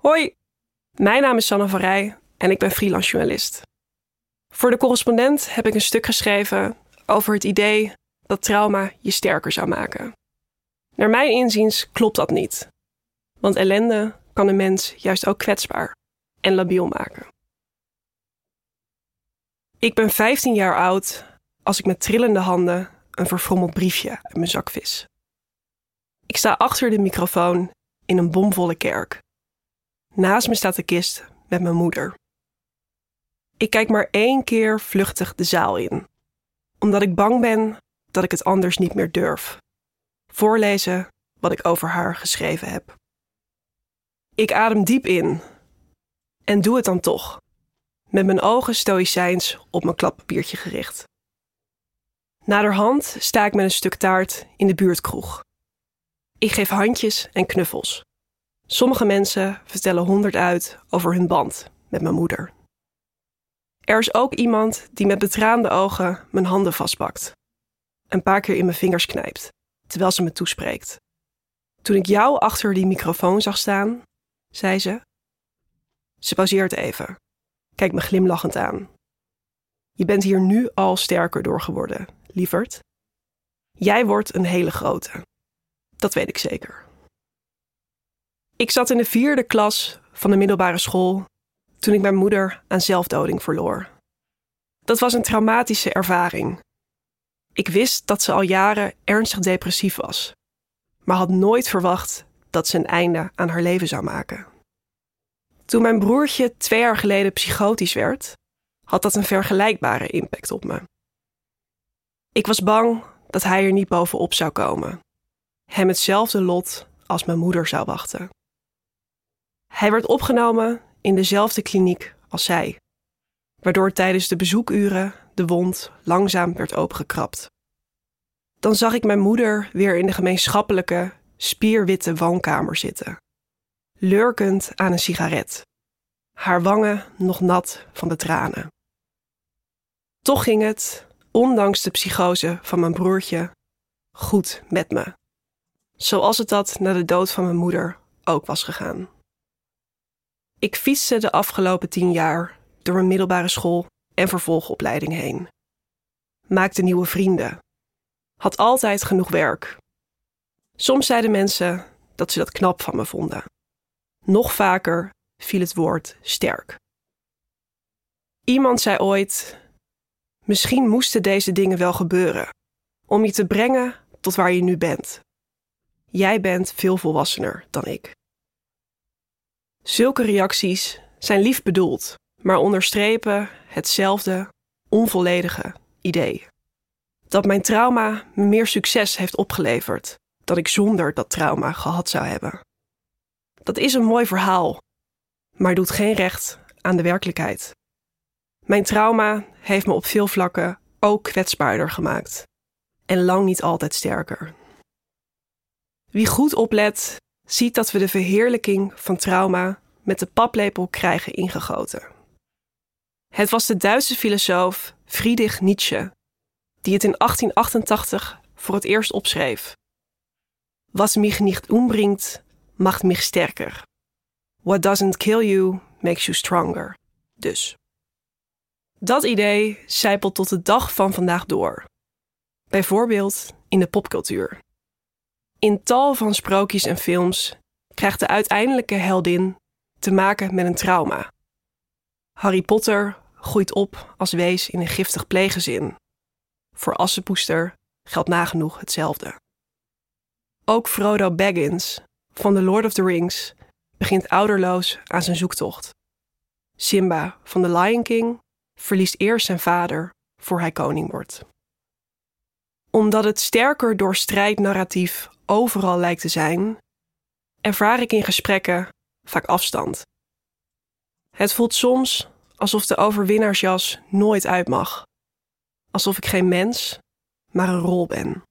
Hoi, mijn naam is Sanne van Rij en ik ben freelance journalist. Voor de correspondent heb ik een stuk geschreven over het idee dat trauma je sterker zou maken. Naar mijn inziens klopt dat niet. Want ellende kan een mens juist ook kwetsbaar en labiel maken. Ik ben 15 jaar oud als ik met trillende handen een verfrommeld briefje uit mijn zak vis. Ik sta achter de microfoon in een bomvolle kerk. Naast me staat de kist met mijn moeder. Ik kijk maar één keer vluchtig de zaal in, omdat ik bang ben dat ik het anders niet meer durf. Voorlezen wat ik over haar geschreven heb. Ik adem diep in en doe het dan toch, met mijn ogen stoïcijns op mijn klappapiertje gericht. Naderhand sta ik met een stuk taart in de buurtkroeg. Ik geef handjes en knuffels. Sommige mensen vertellen honderd uit over hun band met mijn moeder. Er is ook iemand die met betraande ogen mijn handen vastpakt. Een paar keer in mijn vingers knijpt, terwijl ze me toespreekt. Toen ik jou achter die microfoon zag staan, zei ze. Ze pauzeert even, kijkt me glimlachend aan. Je bent hier nu al sterker door geworden, lieverd. Jij wordt een hele grote. Dat weet ik zeker. Ik zat in de vierde klas van de middelbare school toen ik mijn moeder aan zelfdoding verloor. Dat was een traumatische ervaring. Ik wist dat ze al jaren ernstig depressief was, maar had nooit verwacht dat ze een einde aan haar leven zou maken. Toen mijn broertje twee jaar geleden psychotisch werd, had dat een vergelijkbare impact op me. Ik was bang dat hij er niet bovenop zou komen, hem hetzelfde lot als mijn moeder zou wachten. Hij werd opgenomen in dezelfde kliniek als zij, waardoor tijdens de bezoekuren de wond langzaam werd opengekrapt. Dan zag ik mijn moeder weer in de gemeenschappelijke, spierwitte woonkamer zitten, lurkend aan een sigaret, haar wangen nog nat van de tranen. Toch ging het, ondanks de psychose van mijn broertje, goed met me. Zoals het dat na de dood van mijn moeder ook was gegaan. Ik fietste de afgelopen tien jaar door een middelbare school en vervolgopleiding heen. Maakte nieuwe vrienden. Had altijd genoeg werk. Soms zeiden mensen dat ze dat knap van me vonden. Nog vaker viel het woord sterk. Iemand zei ooit: Misschien moesten deze dingen wel gebeuren om je te brengen tot waar je nu bent. Jij bent veel volwassener dan ik. Zulke reacties zijn lief bedoeld, maar onderstrepen hetzelfde onvolledige idee. Dat mijn trauma me meer succes heeft opgeleverd dan ik zonder dat trauma gehad zou hebben. Dat is een mooi verhaal, maar doet geen recht aan de werkelijkheid. Mijn trauma heeft me op veel vlakken ook kwetsbaarder gemaakt en lang niet altijd sterker. Wie goed oplet, ziet dat we de verheerlijking van trauma met de paplepel krijgen ingegoten. Het was de Duitse filosoof Friedrich Nietzsche die het in 1888 voor het eerst opschreef. Was mich nicht umbringt, macht mich sterker. What doesn't kill you, makes you stronger. Dus. Dat idee zijpelt tot de dag van vandaag door. Bijvoorbeeld in de popcultuur. In tal van sprookjes en films krijgt de uiteindelijke heldin te maken met een trauma. Harry Potter groeit op als wees in een giftig pleeggezin. Voor Assepoester geldt nagenoeg hetzelfde. Ook Frodo Baggins van The Lord of the Rings begint ouderloos aan zijn zoektocht. Simba van The Lion King verliest eerst zijn vader voor hij koning wordt. Omdat het sterker door strijdnarratief overal lijkt te zijn, ervaar ik in gesprekken vaak afstand. Het voelt soms alsof de overwinnaarsjas nooit uit mag. Alsof ik geen mens, maar een rol ben.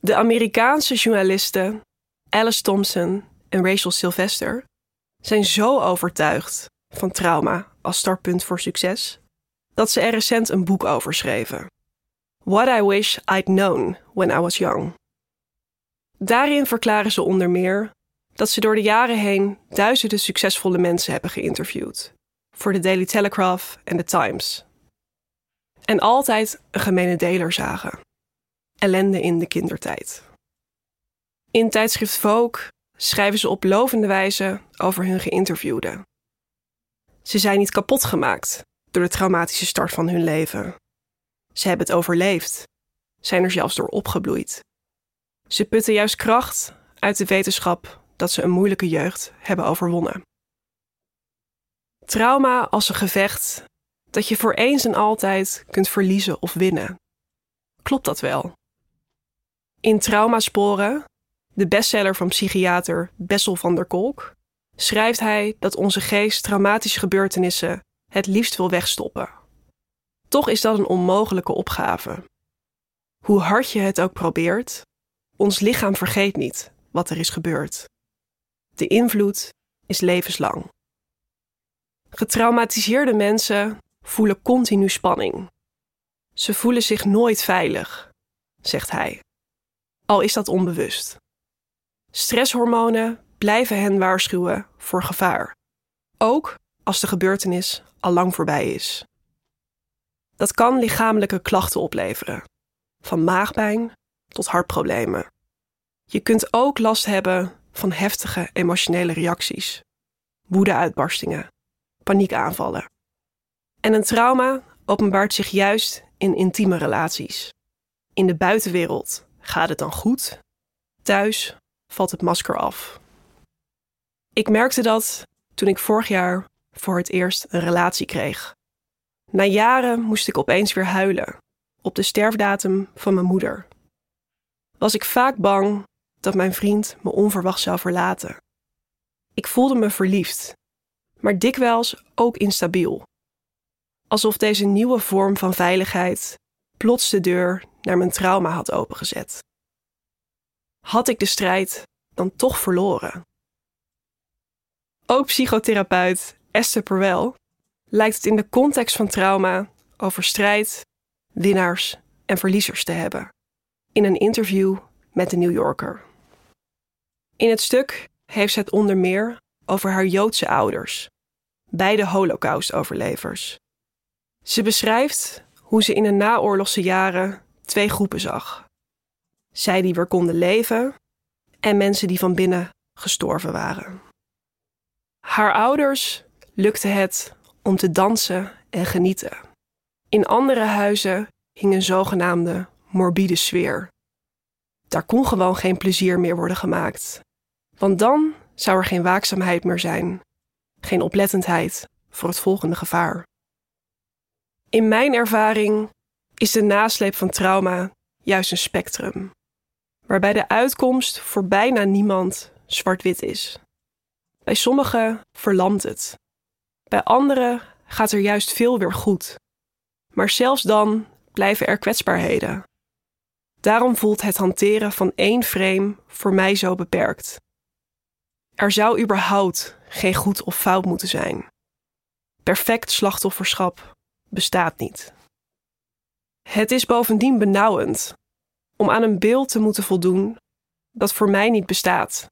De Amerikaanse journalisten Alice Thompson en Rachel Sylvester zijn zo overtuigd van trauma als startpunt voor succes dat ze er recent een boek over schreven. What I Wish I'd Known When I Was Young. Daarin verklaren ze onder meer dat ze door de jaren heen duizenden succesvolle mensen hebben geïnterviewd. Voor de Daily Telegraph en The Times. En altijd een gemene deler zagen. Ellende in de kindertijd. In tijdschrift Vogue schrijven ze op lovende wijze over hun geïnterviewden. Ze zijn niet kapot gemaakt door de traumatische start van hun leven. Ze hebben het overleefd, zijn er zelfs door opgebloeid. Ze putten juist kracht uit de wetenschap dat ze een moeilijke jeugd hebben overwonnen. Trauma als een gevecht dat je voor eens en altijd kunt verliezen of winnen. Klopt dat wel? In Traumasporen, de bestseller van psychiater Bessel van der Kolk, schrijft hij dat onze geest traumatische gebeurtenissen het liefst wil wegstoppen. Toch is dat een onmogelijke opgave. Hoe hard je het ook probeert, ons lichaam vergeet niet wat er is gebeurd. De invloed is levenslang. Getraumatiseerde mensen voelen continu spanning. Ze voelen zich nooit veilig, zegt hij. Al is dat onbewust. Stresshormonen blijven hen waarschuwen voor gevaar, ook als de gebeurtenis al lang voorbij is. Dat kan lichamelijke klachten opleveren, van maagpijn tot hartproblemen. Je kunt ook last hebben van heftige emotionele reacties, woedeuitbarstingen, paniekaanvallen. En een trauma openbaart zich juist in intieme relaties. In de buitenwereld gaat het dan goed, thuis valt het masker af. Ik merkte dat toen ik vorig jaar voor het eerst een relatie kreeg. Na jaren moest ik opeens weer huilen op de sterfdatum van mijn moeder. Was ik vaak bang dat mijn vriend me onverwacht zou verlaten. Ik voelde me verliefd, maar dikwijls ook instabiel. Alsof deze nieuwe vorm van veiligheid plots de deur naar mijn trauma had opengezet. Had ik de strijd dan toch verloren? Ook psychotherapeut Esther Perwel lijkt het in de context van trauma over strijd, winnaars en verliezers te hebben. In een interview met de New Yorker. In het stuk heeft ze het onder meer over haar Joodse ouders, beide Holocaust-overlevers. Ze beschrijft hoe ze in de naoorlogse jaren twee groepen zag: zij die weer konden leven en mensen die van binnen gestorven waren. Haar ouders lukte het om te dansen en genieten. In andere huizen hing een zogenaamde morbide sfeer. Daar kon gewoon geen plezier meer worden gemaakt. Want dan zou er geen waakzaamheid meer zijn, geen oplettendheid voor het volgende gevaar. In mijn ervaring is de nasleep van trauma juist een spectrum, waarbij de uitkomst voor bijna niemand zwart-wit is. Bij sommigen verlamt het, bij anderen gaat er juist veel weer goed. Maar zelfs dan blijven er kwetsbaarheden. Daarom voelt het hanteren van één frame voor mij zo beperkt. Er zou überhaupt geen goed of fout moeten zijn. Perfect slachtofferschap bestaat niet. Het is bovendien benauwend om aan een beeld te moeten voldoen dat voor mij niet bestaat.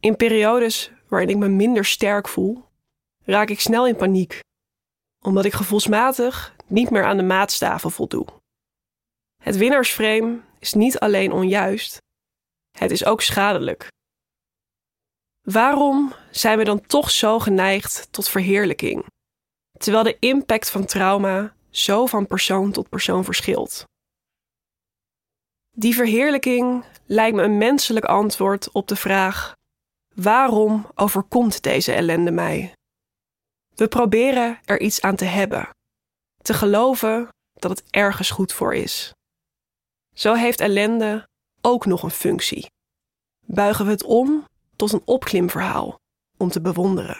In periodes waarin ik me minder sterk voel, raak ik snel in paniek, omdat ik gevoelsmatig niet meer aan de maatstaven voldoe. Het winnaarsframe is niet alleen onjuist, het is ook schadelijk. Waarom zijn we dan toch zo geneigd tot verheerlijking, terwijl de impact van trauma zo van persoon tot persoon verschilt? Die verheerlijking lijkt me een menselijk antwoord op de vraag: waarom overkomt deze ellende mij? We proberen er iets aan te hebben, te geloven dat het ergens goed voor is. Zo heeft ellende ook nog een functie. Buigen we het om tot een opklimverhaal om te bewonderen.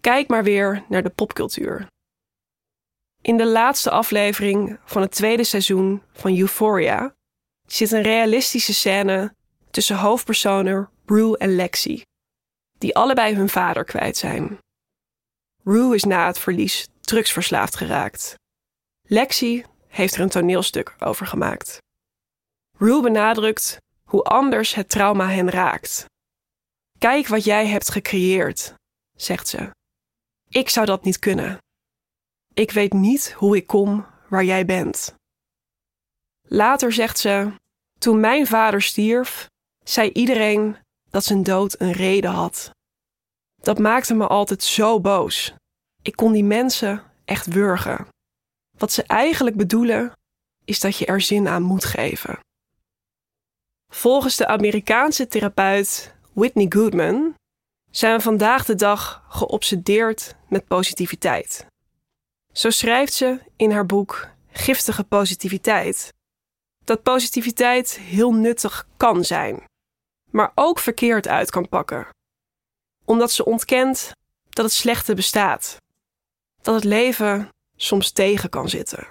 Kijk maar weer naar de popcultuur. In de laatste aflevering van het tweede seizoen van Euphoria zit een realistische scène tussen hoofdpersonen Rue en Lexi, die allebei hun vader kwijt zijn. Rue is na het verlies drugsverslaafd geraakt. Lexi heeft er een toneelstuk over gemaakt. Rue benadrukt hoe anders het trauma hen raakt Kijk wat jij hebt gecreëerd, zegt ze. Ik zou dat niet kunnen. Ik weet niet hoe ik kom waar jij bent. Later zegt ze: Toen mijn vader stierf, zei iedereen dat zijn dood een reden had. Dat maakte me altijd zo boos. Ik kon die mensen echt wurgen. Wat ze eigenlijk bedoelen, is dat je er zin aan moet geven. Volgens de Amerikaanse therapeut Whitney Goodman zijn we vandaag de dag geobsedeerd met positiviteit. Zo schrijft ze in haar boek Giftige Positiviteit dat positiviteit heel nuttig kan zijn, maar ook verkeerd uit kan pakken. Omdat ze ontkent dat het slechte bestaat, dat het leven soms tegen kan zitten.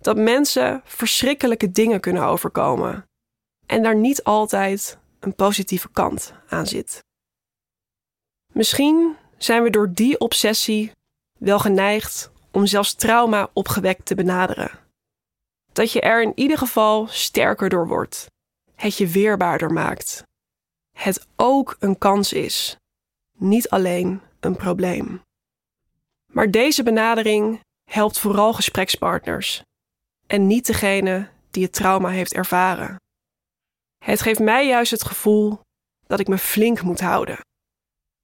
Dat mensen verschrikkelijke dingen kunnen overkomen en daar niet altijd een positieve kant aan zit. Misschien zijn we door die obsessie wel geneigd om zelfs trauma opgewekt te benaderen. Dat je er in ieder geval sterker door wordt, het je weerbaarder maakt. Het ook een kans is, niet alleen een probleem. Maar deze benadering helpt vooral gesprekspartners en niet degene die het trauma heeft ervaren. Het geeft mij juist het gevoel dat ik me flink moet houden,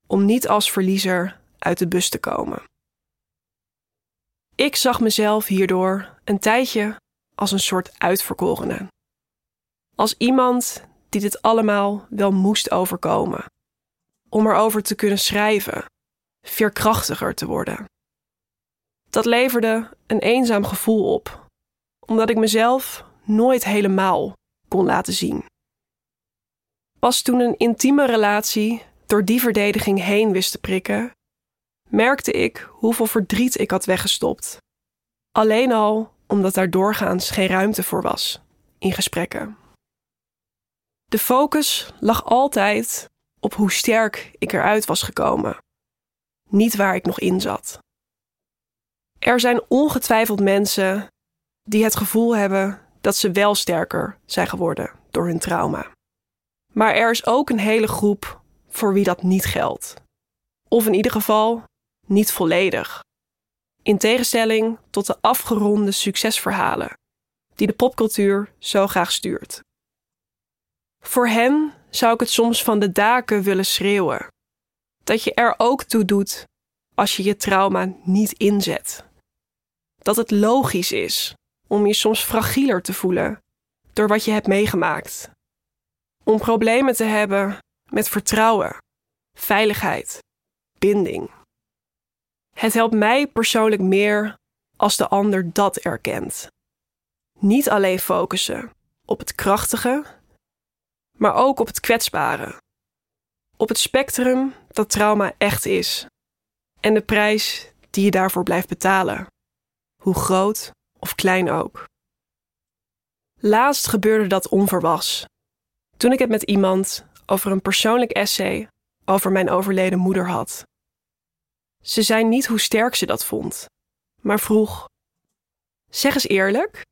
om niet als verliezer uit de bus te komen. Ik zag mezelf hierdoor een tijdje als een soort uitverkorene. Als iemand die dit allemaal wel moest overkomen, om erover te kunnen schrijven, veerkrachtiger te worden. Dat leverde een eenzaam gevoel op, omdat ik mezelf nooit helemaal kon laten zien. Pas toen een intieme relatie door die verdediging heen wist te prikken, merkte ik hoeveel verdriet ik had weggestopt. Alleen al omdat daar doorgaans geen ruimte voor was in gesprekken. De focus lag altijd op hoe sterk ik eruit was gekomen, niet waar ik nog in zat. Er zijn ongetwijfeld mensen die het gevoel hebben dat ze wel sterker zijn geworden door hun trauma. Maar er is ook een hele groep voor wie dat niet geldt. Of in ieder geval niet volledig. In tegenstelling tot de afgeronde succesverhalen die de popcultuur zo graag stuurt. Voor hen zou ik het soms van de daken willen schreeuwen. Dat je er ook toe doet als je je trauma niet inzet. Dat het logisch is om je soms fragieler te voelen door wat je hebt meegemaakt. Om problemen te hebben met vertrouwen, veiligheid, binding. Het helpt mij persoonlijk meer als de ander dat erkent. Niet alleen focussen op het krachtige, maar ook op het kwetsbare. Op het spectrum dat trauma echt is en de prijs die je daarvoor blijft betalen, hoe groot of klein ook. Laatst gebeurde dat onverwas. Toen ik het met iemand over een persoonlijk essay over mijn overleden moeder had. Ze zei niet hoe sterk ze dat vond, maar vroeg: Zeg eens eerlijk,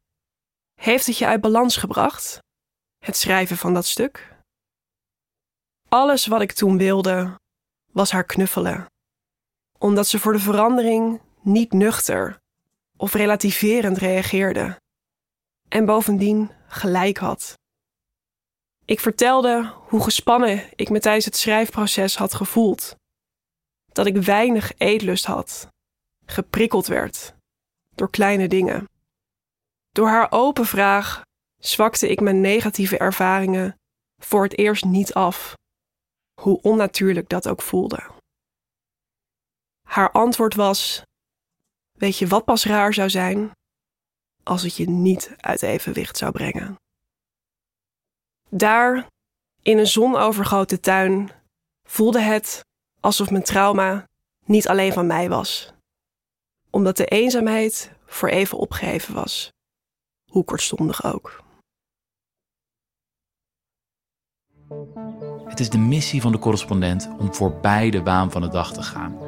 heeft het je uit balans gebracht, het schrijven van dat stuk? Alles wat ik toen wilde, was haar knuffelen, omdat ze voor de verandering niet nuchter of relativerend reageerde en bovendien gelijk had. Ik vertelde hoe gespannen ik me tijdens het schrijfproces had gevoeld. Dat ik weinig eetlust had, geprikkeld werd door kleine dingen. Door haar open vraag zwakte ik mijn negatieve ervaringen voor het eerst niet af, hoe onnatuurlijk dat ook voelde. Haar antwoord was: Weet je wat pas raar zou zijn? Als het je niet uit evenwicht zou brengen. Daar, in een zonovergoten tuin, voelde het alsof mijn trauma niet alleen van mij was. Omdat de eenzaamheid voor even opgeheven was, hoe kortstondig ook. Het is de missie van de correspondent om voorbij de waan van de dag te gaan.